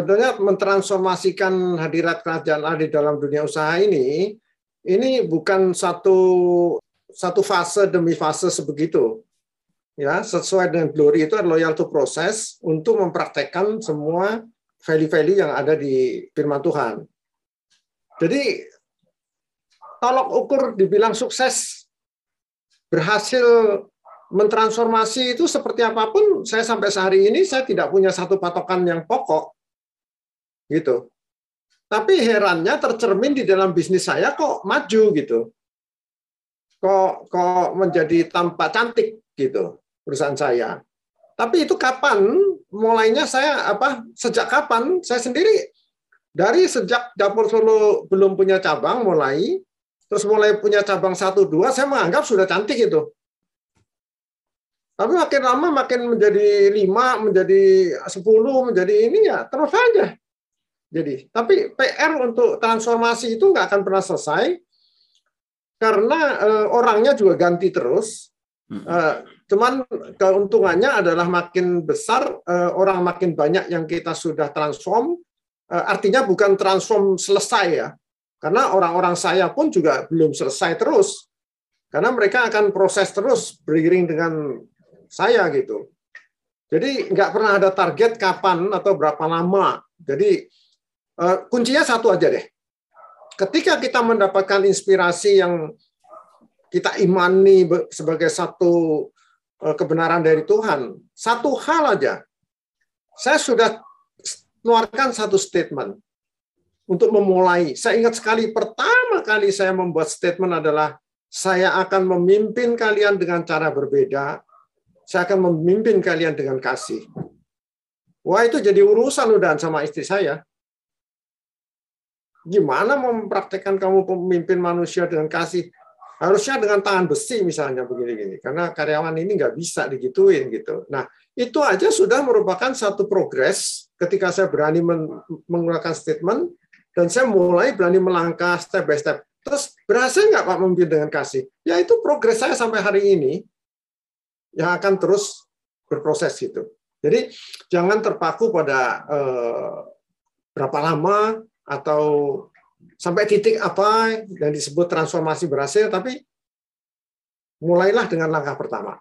sebetulnya mentransformasikan hadirat kerajaan Allah di dalam dunia usaha ini, ini bukan satu satu fase demi fase sebegitu. Ya, sesuai dengan glory itu adalah loyal to proses untuk mempraktekkan semua value-value yang ada di firman Tuhan. Jadi tolok ukur dibilang sukses berhasil mentransformasi itu seperti apa pun saya sampai sehari ini saya tidak punya satu patokan yang pokok gitu. Tapi herannya tercermin di dalam bisnis saya kok maju gitu. Kok kok menjadi tampak cantik gitu perusahaan saya. Tapi itu kapan? Mulainya saya apa sejak kapan? Saya sendiri dari sejak dapur Solo belum punya cabang mulai terus mulai punya cabang satu dua saya menganggap sudah cantik itu. Tapi makin lama makin menjadi lima menjadi sepuluh menjadi ini ya terus saja jadi tapi PR untuk transformasi itu nggak akan pernah selesai karena uh, orangnya juga ganti terus uh, cuman keuntungannya adalah makin besar uh, orang makin banyak yang kita sudah transform artinya bukan transform selesai ya karena orang-orang saya pun juga belum selesai terus. Karena mereka akan proses terus beriring dengan saya gitu. Jadi nggak pernah ada target kapan atau berapa lama. Jadi eh, kuncinya satu aja deh. Ketika kita mendapatkan inspirasi yang kita imani sebagai satu eh, kebenaran dari Tuhan, satu hal aja. Saya sudah keluarkan satu statement untuk memulai. Saya ingat sekali pertama kali saya membuat statement adalah saya akan memimpin kalian dengan cara berbeda. Saya akan memimpin kalian dengan kasih. Wah itu jadi urusan udah sama istri saya. Gimana mempraktekkan kamu pemimpin manusia dengan kasih? Harusnya dengan tangan besi misalnya begini-gini. Karena karyawan ini nggak bisa digituin gitu. Nah itu aja sudah merupakan satu progres ketika saya berani mengeluarkan statement dan saya mulai berani melangkah step by step. Terus berhasil nggak Pak memimpin dengan kasih? Ya itu progres saya sampai hari ini yang akan terus berproses gitu. Jadi jangan terpaku pada eh, berapa lama atau sampai titik apa yang disebut transformasi berhasil, tapi mulailah dengan langkah pertama.